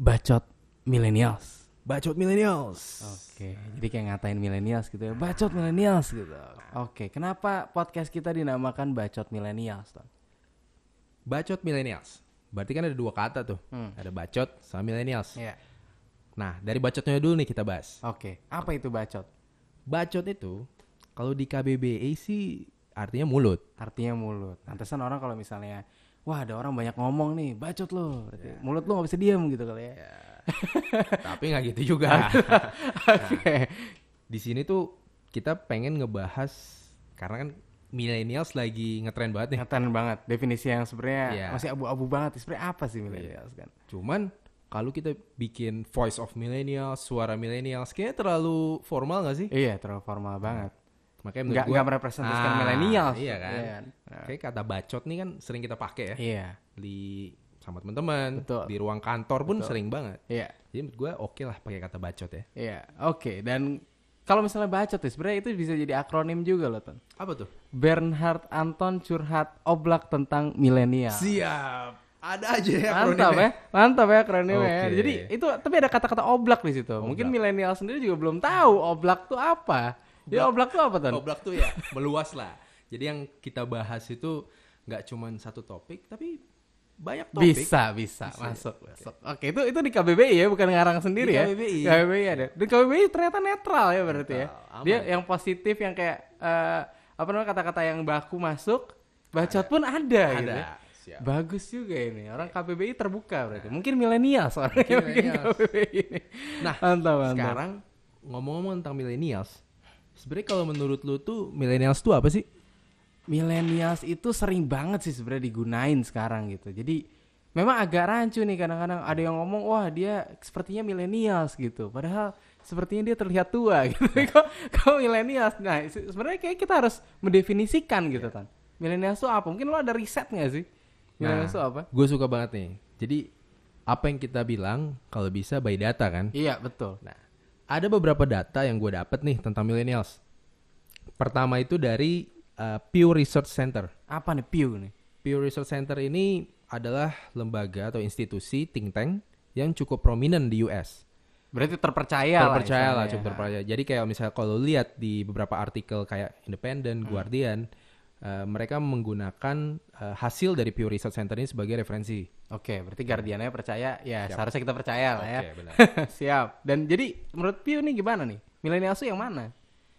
Bacot millennials. Bacot millennials. Oke, jadi kayak ngatain millennials gitu ya. Bacot millennials gitu. Oke, kenapa podcast kita dinamakan Bacot Millennials, Ton? Bacot millennials. Berarti kan ada dua kata tuh. Hmm. Ada bacot sama millennials. Iya. Nah, dari bacotnya dulu nih kita bahas. Oke, apa itu bacot? Bacot itu kalau di KBBI sih artinya mulut. Artinya mulut. Pantesan orang kalau misalnya Wah ada orang banyak ngomong nih, bacot lo. Berarti Mulut lo gak bisa diam gitu kali ya. Tapi nggak gitu juga. Oke. di sini tuh kita pengen ngebahas karena kan millennials lagi ngetren banget nih. Ngeten banget. Definisi yang sebenarnya Iya. masih abu-abu banget. Sebenarnya apa sih millennials kan? Cuman kalau kita bikin voice of millennials, suara millennials, kayaknya terlalu formal gak sih? Iya, terlalu formal banget. Makanya menurut Nggak nggak merepresentasikan Ah, millennials. Iya kan. Iya? Nah. Kayak kata bacot nih kan sering kita pakai ya Iya. di sama teman-teman, Betul. di ruang kantor pun sering banget. Iya. Jadi menurut gue oke lah pakai kata bacot ya. Iya. Oke, dan kalau misalnya bacot ya sebenarnya itu bisa jadi akronim juga loh, Ton. Apa tuh? Bernhard Anton curhat oblak tentang milenial. Siap. Ada aja ya Mantap ya, mantap ya akronimnya. ya. Oke. Jadi itu tapi ada kata-kata oblak di situ. Mungkin milenial sendiri juga belum tahu oblak tuh apa. Ya oblak tuh apa Ton? Oblak tuh ya meluas lah. Jadi yang kita bahas itu nggak cuma satu topik tapi banyak topik. Bisa, bisa, masuk, masuk. Oke, itu itu di KBBI ya, bukan ngarang sendiri Di ya. KBBI. KBBI ada. Di KBBI ternyata netral ya berarti ya. Netral, aman. Dia yang positif yang kayak eh, apa namanya kata-kata yang baku masuk, bacot pun ada, gitu. Ada. ya. Siap. Bagus juga ini. Orang KBBI terbuka berarti. Mungkin milenial soalnya Mungkin mungkin. KBBI ini. Nah, mantap, mantap. Sekarang ngomong-ngomong tentang millennials, sebenarnya kalau menurut lu tuh millennials tuh apa sih? millennials itu sering banget sih sebenarnya digunain sekarang gitu. Jadi memang agak rancu nih kadang-kadang ada yang ngomong wah dia sepertinya millennials gitu. Padahal sepertinya dia terlihat tua gitu. kok kok millennials? Nah, se- sebenarnya kayak kita harus mendefinisikan gitu kan. Millennials tuh apa? Mungkin lo ada riset nggak sih? Millennials tuh apa? Gue suka banget nih. Jadi apa yang kita bilang kalau bisa by data kan? Iya, betul. Nah, ada beberapa data yang gue dapet nih tentang millennials. Pertama itu dari uh, Pew Research Center. Apa nih Pew nih? Pew Research Center ini adalah lembaga atau institusi think tank yang cukup prominent di US. Berarti terpercaya lah. terpercaya lah, cukup terpercaya. Jadi kayak misalnya kalau lihat di beberapa artikel kayak Hmm. Independent, Guardian, uh, mereka menggunakan uh, hasil dari Pew Research Center ini sebagai referensi. Oke, berarti Guardiannya percaya. Ya, seharusnya kita percaya lah ya. Oke, benar. Siap. Dan jadi menurut Pew nih gimana nih? Millennials tuh yang mana?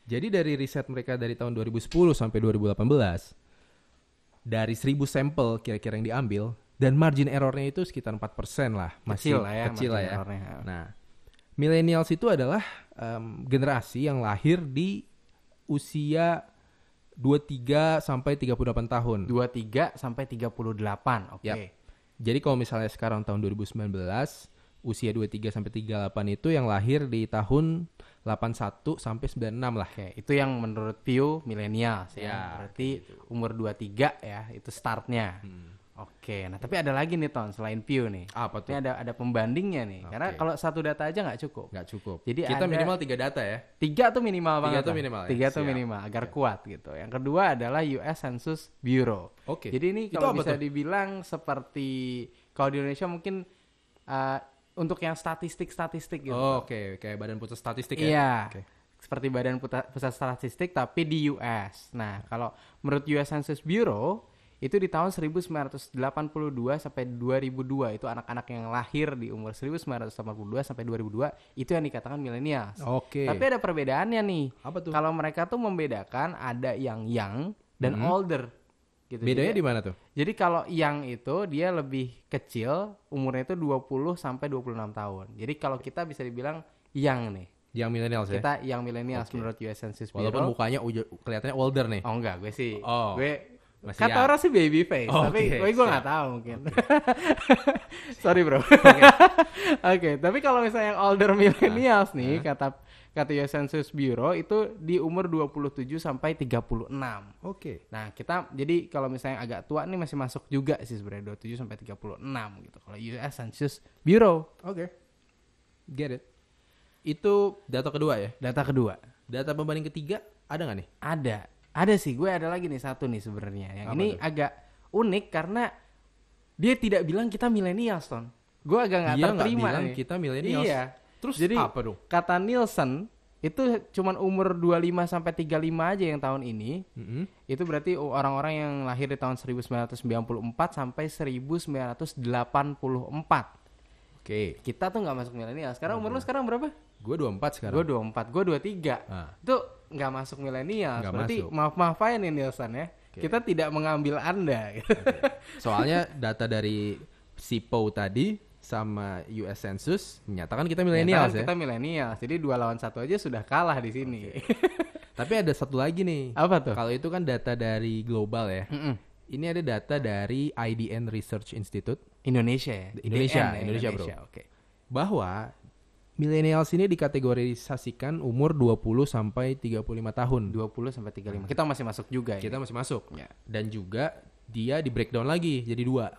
Jadi dari riset mereka dari tahun 2010 sampai 2018, dari 1000 sampel kira-kira yang diambil, dan margin errornya itu sekitar 4% lah. Masih Kecil lah ya, Kecil lah ya. errornya. Nah, millennials itu adalah em, generasi yang lahir di usia 23 sampai 38 tahun. 23 sampai 38. Oke. Yap. Jadi kalau misalnya sekarang tahun 2019, usia 23 sampai 38 itu yang lahir di tahun 81 sampai 96 lah. Oke, itu yang menurut Pew millennials ya. Ya, Berarti umur 23 ya, itu startnya. Oke, nah tapi ada lagi nih Ton selain Pew nih. Apa tuh? Ini ada ada pembandingnya nih. Karena Oke. kalau satu data aja nggak cukup. Nggak cukup. Jadi kita ada- minimal tiga data ya. Tiga tuh minimal Tiga banget. tuh lah. minimal ya? Tiga tuh Siap. minimal agar kuat gitu. Yang kedua adalah US Census Bureau. Oke. Jadi ini kalau bisa tuh? dibilang seperti kalau di Indonesia mungkin uh, untuk yang statistik-statistik gitu. Oh, oke, kayak Badan Pusat Statistik ya. Iya. Oke. Seperti Badan Pusat Statistik tapi di US. Nah, kalau menurut US Census Bureau itu di tahun 1982 sampai 2002 itu anak-anak yang lahir di umur 1982 sampai 2002 itu yang dikatakan millennials. Oke. Tapi ada perbedaannya nih. Apa tuh? Kalau mereka tuh membedakan ada yang young dan older. Gitu. Bedanya di mana tuh? jadi kalau yang itu dia lebih kecil, umurnya itu 20 sampai 26 tahun. Jadi kalau kita bisa dibilang yang nih. Yang millennials ya. Kita yang millennials menurut US Census Bureau. Walaupun mukanya kelihatannya older nih. Oh enggak, gue sih. Oh, gue masih kata young. orang sih baby face, Oh, tapi oke, gue nggak tahu mungkin. Sorry bro. Oke, tapi kalau misalnya yang older millennials nih kata kata US Census Bureau itu di umur 27 sampai 36. Oke. Nah, kita jadi kalau misalnya agak tua nih masih masuk juga sih sebenarnya 27 sampai 36 gitu. Kalau US Census Bureau, Oke. Get it. Itu data kedua ya. data kedua. Data pembanding ketiga Ada nggak nih? Ada. Ada sih, gue ada lagi nih satu nih sebenarnya. Yang Apa ini tuh? agak unik karena dia tidak bilang kita milenials, Ton. Gue agak nggak terima bilang nih. kita millennials. Iya. Terus Jadi apa dong? kata Nielsen itu cuman umur 25 sampai 35 aja yang tahun ini. Mm-mm. Itu berarti orang-orang yang lahir di tahun 1994 sampai 1984. Oke, Kita tuh nggak masuk milenial. Sekarang umur lu sekarang berapa? gue 24 sekarang. Gue 24, gue 23. Ah. Itu nggak masuk milenial. Berarti masuk. maaf-maaf aja nih Nielsen ya. Kita tidak mengambil Anda. gitu. Soalnya data dari SIPO tadi sama US Census menyatakan kita Ternyata ya. Kita milenial. Jadi dua lawan satu aja sudah kalah di sini. Tapi ada satu lagi nih. Apa tuh? Kalau itu kan data dari global ya. Mm-mm. Ini ada data dari IDN Research Institute Indonesia ya. Indonesia, IDN ya, Indonesia, bro. Oke. bahwa millennials ini dikategorisasikan umur 20 sampai 35 tahun. 20 sampai 35. Kita masih masuk juga ya. Kita masih masuk. Ya. Dan juga dia di breakdown lagi jadi dua.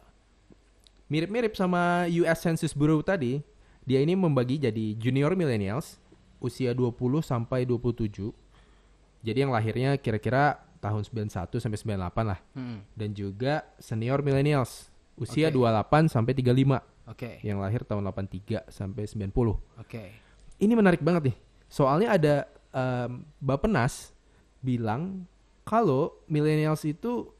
Mirip-mirip sama US Census Bureau tadi, dia ini membagi jadi junior millennials usia 20 sampai 27. Jadi yang lahirnya kira-kira tahun 91 sampai 98 lah. Mm-mm. Dan juga senior millennials usia Oke. 28 sampai 35 Oke. yang lahir tahun 83 sampai 90. Oke. Ini menarik banget nih. Soalnya ada em, Bapenas bilang kalau millennials itu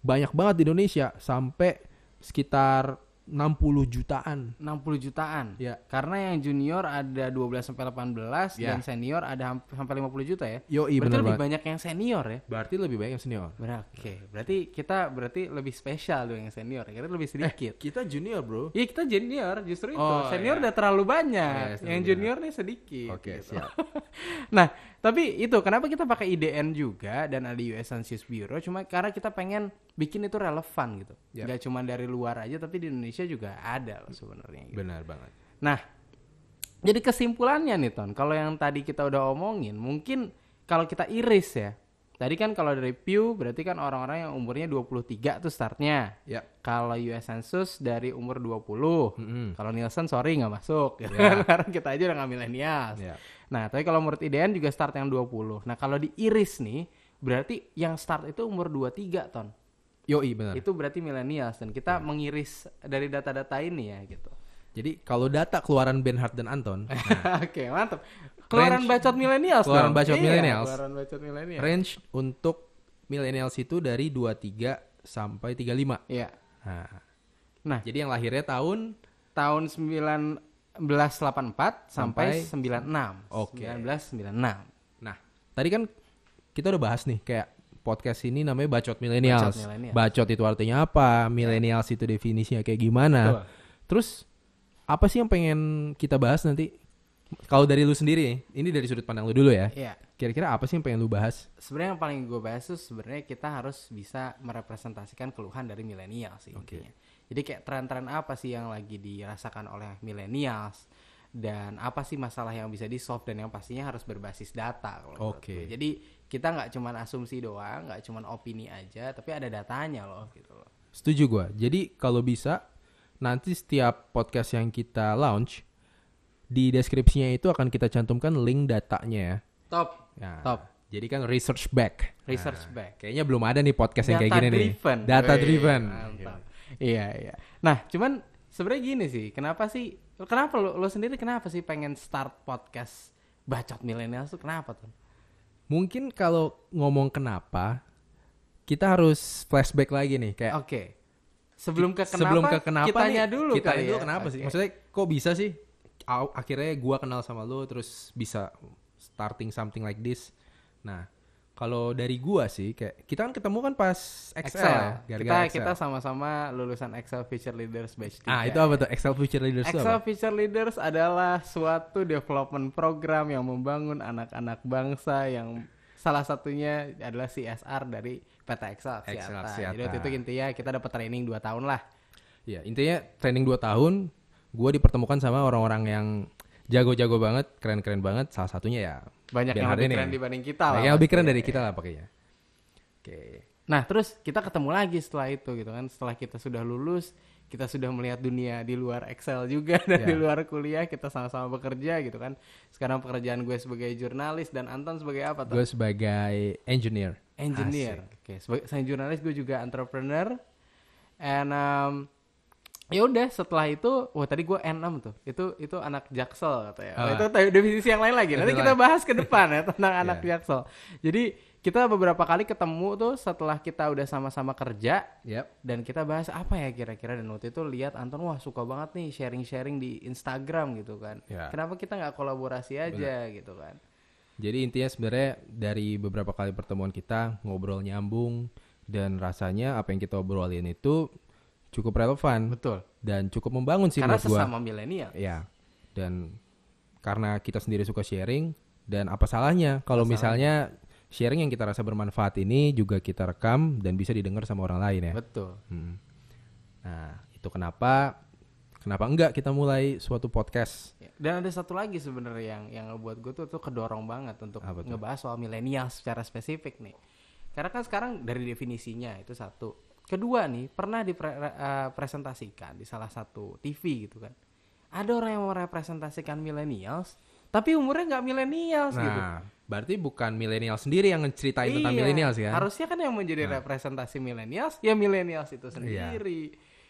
banyak banget di Indonesia sampai sekitar 60 jutaan. 60 jutaan. Ya. Karena yang junior ada 12 sampai 18 Ya. dan senior ada sampai 50 juta ya. Yo, berarti bener lebih banget. banyak yang senior ya. Berarti lebih banyak yang senior. Benar. Oke. Berarti kita berarti lebih spesial dong yang senior. ya. Kita lebih sedikit. Kita junior, Bro. Iya kita junior justru itu. Oh, senior iya. udah terlalu Iya, banyak. senior yang junior nih sedikit. Oke, gitu. siap. nah, tapi itu kenapa kita pakai IDN juga dan ada US Census Bureau cuma karena kita pengen bikin itu relevan gitu. Yap. Gak cuma dari luar aja tapi di Indonesia juga ada loh sebenarnya gitu. Benar banget. Nah, jadi kesimpulannya nih Ton, kalau yang tadi kita udah omongin, mungkin kalau kita iris ya. Tadi kan kalau dari Pew berarti kan orang-orang yang umurnya 23 tuh startnya. Ya. Kalau US Census dari umur 20. Mm-mm. Kalau Nielsen sorry nggak masuk. gitu Ya. kan. Karena kita aja udah nggak milenials. Ya. Nah, tapi kalau menurut IDN juga start yang 20. Nah, kalau diiris nih, berarti yang start itu umur 23 ton. Yoi, benar. Itu berarti milenials dan kita Ya. mengiris dari data-data ini ya gitu. Jadi kalau data keluaran Benhard dan Anton, Oke, mantap. Keluaran bacot milenials Keluaran dong. bacot Iya, millennials. Keluaran bacot milenials. range untuk millennials itu dari 23 sampai 35. Iya. Nah, Nah, jadi yang lahirnya tahun tahun 1984 sampai, Sampai- 96. Oke. 1996. Nah, tadi kan kita udah bahas nih kayak podcast ini namanya Bacot Millennials. Bacot Millennials. Bacot itu artinya apa? Millennials itu definisinya kayak gimana? Betul. Terus apa sih yang pengen kita bahas nanti? Kalau dari lu sendiri ini dari sudut pandang lu dulu ya. Iya. Kira-kira apa sih yang pengen lu bahas? Sebenarnya yang paling gue bahas tuh sebenarnya kita harus bisa merepresentasikan keluhan dari milenial sih Oke. intinya. Jadi kayak tren-tren apa sih yang lagi dirasakan oleh millennials dan apa sih masalah yang bisa di solve dan yang pastinya harus berbasis data Oke. gue. Jadi kita nggak cuman asumsi doang, nggak cuman opini aja, tapi ada datanya loh gitu loh. Setuju gua. Jadi kalau bisa nanti setiap podcast yang kita launch di deskripsinya itu akan kita cantumkan link datanya ya. Top. Nah, Top. Jadi kan research back. Research Nah, back. Kayaknya belum ada nih podcast yang kayak Data gini driven. nih. Data Wih, driven. Mantap. Iya, iya. Nah, cuman sebenarnya gini sih, kenapa sih kenapa lo, lo sendiri kenapa sih pengen start podcast bacot milenial tuh kenapa tuh? Mungkin kalau ngomong kenapa, kita harus flashback lagi nih kayak Oke. Sebelum ke kenapa, sebelum ke kenapa kita tanya nih, dulu kita kali dulu ya. kenapa sih? Oke. Maksudnya kok bisa sih? Akhirnya gua kenal sama lu terus bisa starting something like this. Nah, kalau dari gua sih kayak kita kan ketemu kan pas Excel, Excel. ya, kita gara-gara Excel. kita sama-sama lulusan Excel Future Leaders batch 3. Ah, itu apa tuh? Excel Future Leaders itu Excel apa? Future Leaders adalah suatu development program yang membangun anak-anak bangsa yang salah satunya adalah CSR dari PT Excel Aksiata. Jadi waktu itu intinya kita dapat training 2 tahun lah. Ya, intinya training 2 tahun gua dipertemukan sama orang-orang yang jago-jago banget, keren-keren banget. Salah satunya ya Banyak yang lebih nih. keren dibanding kita lah. Yang lebih keren dari kita lah pokoknya. Oke. Nah, terus kita ketemu lagi setelah itu gitu kan. Setelah kita sudah lulus, kita sudah melihat dunia di luar Excel juga dan di Ya. luar kuliah kita sama-sama bekerja gitu kan. Sekarang pekerjaan gue sebagai jurnalis dan Anton sebagai apa tuh? Gue sebagai engineer. engineer. Oke, sebagai saya jurnalis gue juga entrepreneur. And um, ya udah setelah itu, wah tadi gue N6 tuh. Itu itu anak Jaksel katanya. Oh, Ah. itu definisi yang lain lagi. Nanti kita bahas ke depan ya tentang anak Ya. Jaksel. Jadi kita beberapa kali ketemu tuh setelah kita udah sama-sama kerja Yep. dan kita bahas apa ya kira-kira dan waktu itu lihat Anton wah suka banget nih sharing-sharing di Instagram gitu kan. Ya. Kenapa kita nggak kolaborasi aja gitu kan? Jadi intinya sebenarnya dari beberapa kali pertemuan kita ngobrol nyambung dan rasanya apa yang kita obrolin itu cukup relevan Betul. dan cukup membangun sih Karena sesama milenial. Ya. Dan karena kita sendiri suka sharing dan apa salahnya kalau misalnya sharing yang kita rasa bermanfaat ini juga kita rekam dan bisa didengar sama orang lain ya. Betul. Hmm. Nah, itu kenapa kenapa enggak kita mulai suatu podcast? Ya, Dan ada satu lagi sebenarnya yang yang ngebuat gue tuh tuh kedorong banget untuk ngebahas soal milenial secara spesifik nih. Karena kan sekarang dari definisinya itu satu. Kedua nih pernah dipresentasikan di salah satu TV gitu kan. Ada orang yang merepresentasikan millennials, tapi umurnya nggak millennials gitu. Nah, berarti bukan milenial sendiri yang ngeceritain tentang Iya, milenials ya? Harusnya kan yang menjadi representasi millennials ya millennials Iya. itu sendiri.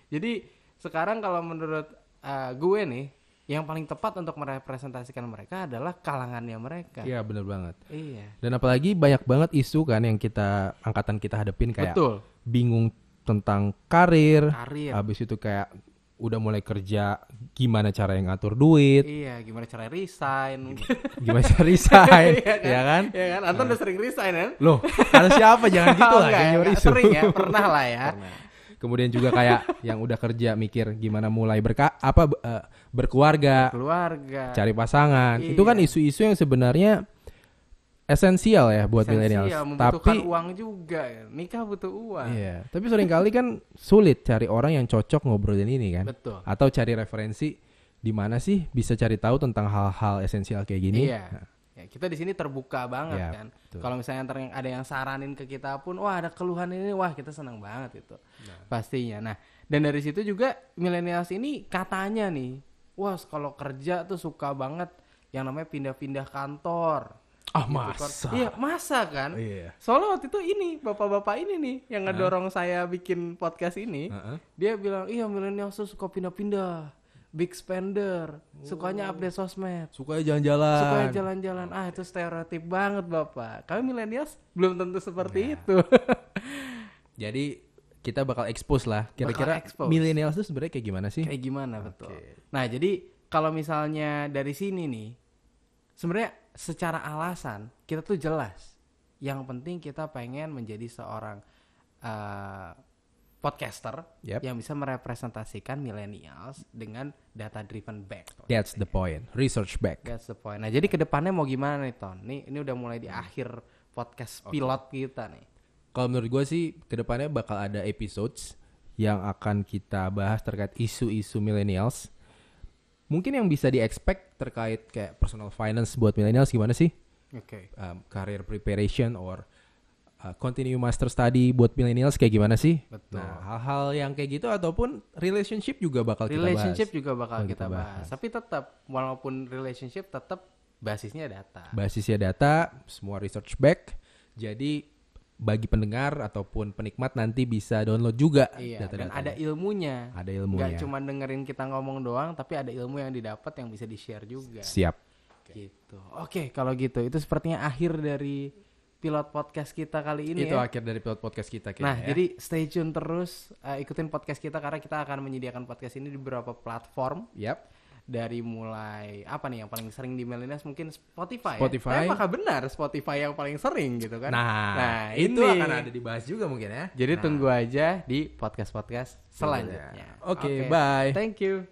Jadi sekarang kalau menurut uh, gue nih, yang paling tepat untuk merepresentasikan mereka adalah kalangannya mereka. Iya, bener banget. Iya. Dan apalagi banyak banget isu kan yang kita angkatan kita hadepin kayak Betul. bingung tentang karir, Karir. habis itu kayak udah mulai kerja gimana cara yang ngatur duit, Iya, gimana cara resign? gimana cara resign, Iya kan? ya kan? Iya kan? Anton udah sering resign kan? Loh, harus siapa jangan gitu Oh, lah enggak, nyuruh enggak. isu. Sering ya, pernah lah ya. Kemudian juga kayak yang udah kerja mikir gimana mulai berka apa eh, berkeluarga, Keluarga. cari pasangan. Iya. Itu kan isu-isu yang sebenarnya esensial ya buat membutuhkan Tapi uang juga. Nikah butuh uang. iya, tapi sering kali kan sulit cari orang yang cocok ngobrolin ini kan. Betul. Atau cari referensi di mana sih bisa cari tahu tentang hal-hal esensial kayak gini. Iya. Ya, kita di sini terbuka banget Iya, kan. Kalau misalnya ntar ada yang saranin ke kita pun, wah ada keluhan ini, wah kita senang banget itu. Pastinya. Nah, dan dari situ juga millennials ini katanya nih, wah kalau kerja tuh suka banget yang namanya pindah-pindah kantor. Ah, Gitu kan. masa? Iya, masa kan? Iya. Soalnya waktu itu ini bapak-bapak ini nih yang ngedorong saya bikin podcast ini. Heeh. Dia bilang, "Iya, milenial suka pindah-pindah, big spender, sukanya update sosmed." Suka jalan-jalan. supaya jalan-jalan ah itu stereotip banget bapak kami milenials belum tentu seperti Nah. itu Jadi kita bakal expose lah kira-kira millennials itu sebenarnya kayak gimana sih? kayak gimana betul Oke. nah jadi kalau misalnya dari sini nih sebenarnya secara alasan kita tuh jelas yang penting kita pengen menjadi seorang eh, podcaster Yep. yang bisa merepresentasikan millennials dengan data driven back That's the point. Research back. That's the point. Nah, jadi ke depannya mau gimana nih, Ton? Nih, ini udah mulai di akhir podcast pilot kita nih. Kalau menurut gue sih ke depannya bakal ada episodes yang akan kita bahas terkait isu-isu millennials. Mungkin yang bisa di-expect terkait kayak personal finance buat millennials gimana sih? Oke. Um, career preparation or uh, continue master study buat millennials kayak gimana sih? Betul. Nah, hal-hal yang kayak gitu ataupun relationship juga bakal kita Relationship bahas. juga bakal Bakal kita kita bahas. bahas. Tapi tetap walaupun relationship tetap basisnya data. Basisnya data, semua research back. Jadi bagi pendengar ataupun penikmat nanti bisa download juga Iya, dan data-datanya. ada ilmunya. Ada Nggak ilmunya. cuma dengerin kita ngomong doang, tapi ada ilmu yang didapat yang bisa di-share juga. Siap. Gitu. Oke, kalau gitu itu sepertinya akhir dari pilot podcast kita kali ini Itu ya. akhir dari pilot podcast kita Nah, ya. jadi stay tune terus uh, ikutin podcast kita karena kita akan menyediakan podcast ini di beberapa platform Yap. Dari mulai apa nih yang paling sering di millennials mungkin Spotify. Spotify. Ya? Tapi apakah benar Spotify yang paling sering gitu kan? Nah, ini itu akan ada dibahas juga mungkin ya. Jadi Nah, tunggu aja di podcast-podcast selanjutnya. Oke, bye. Thank you.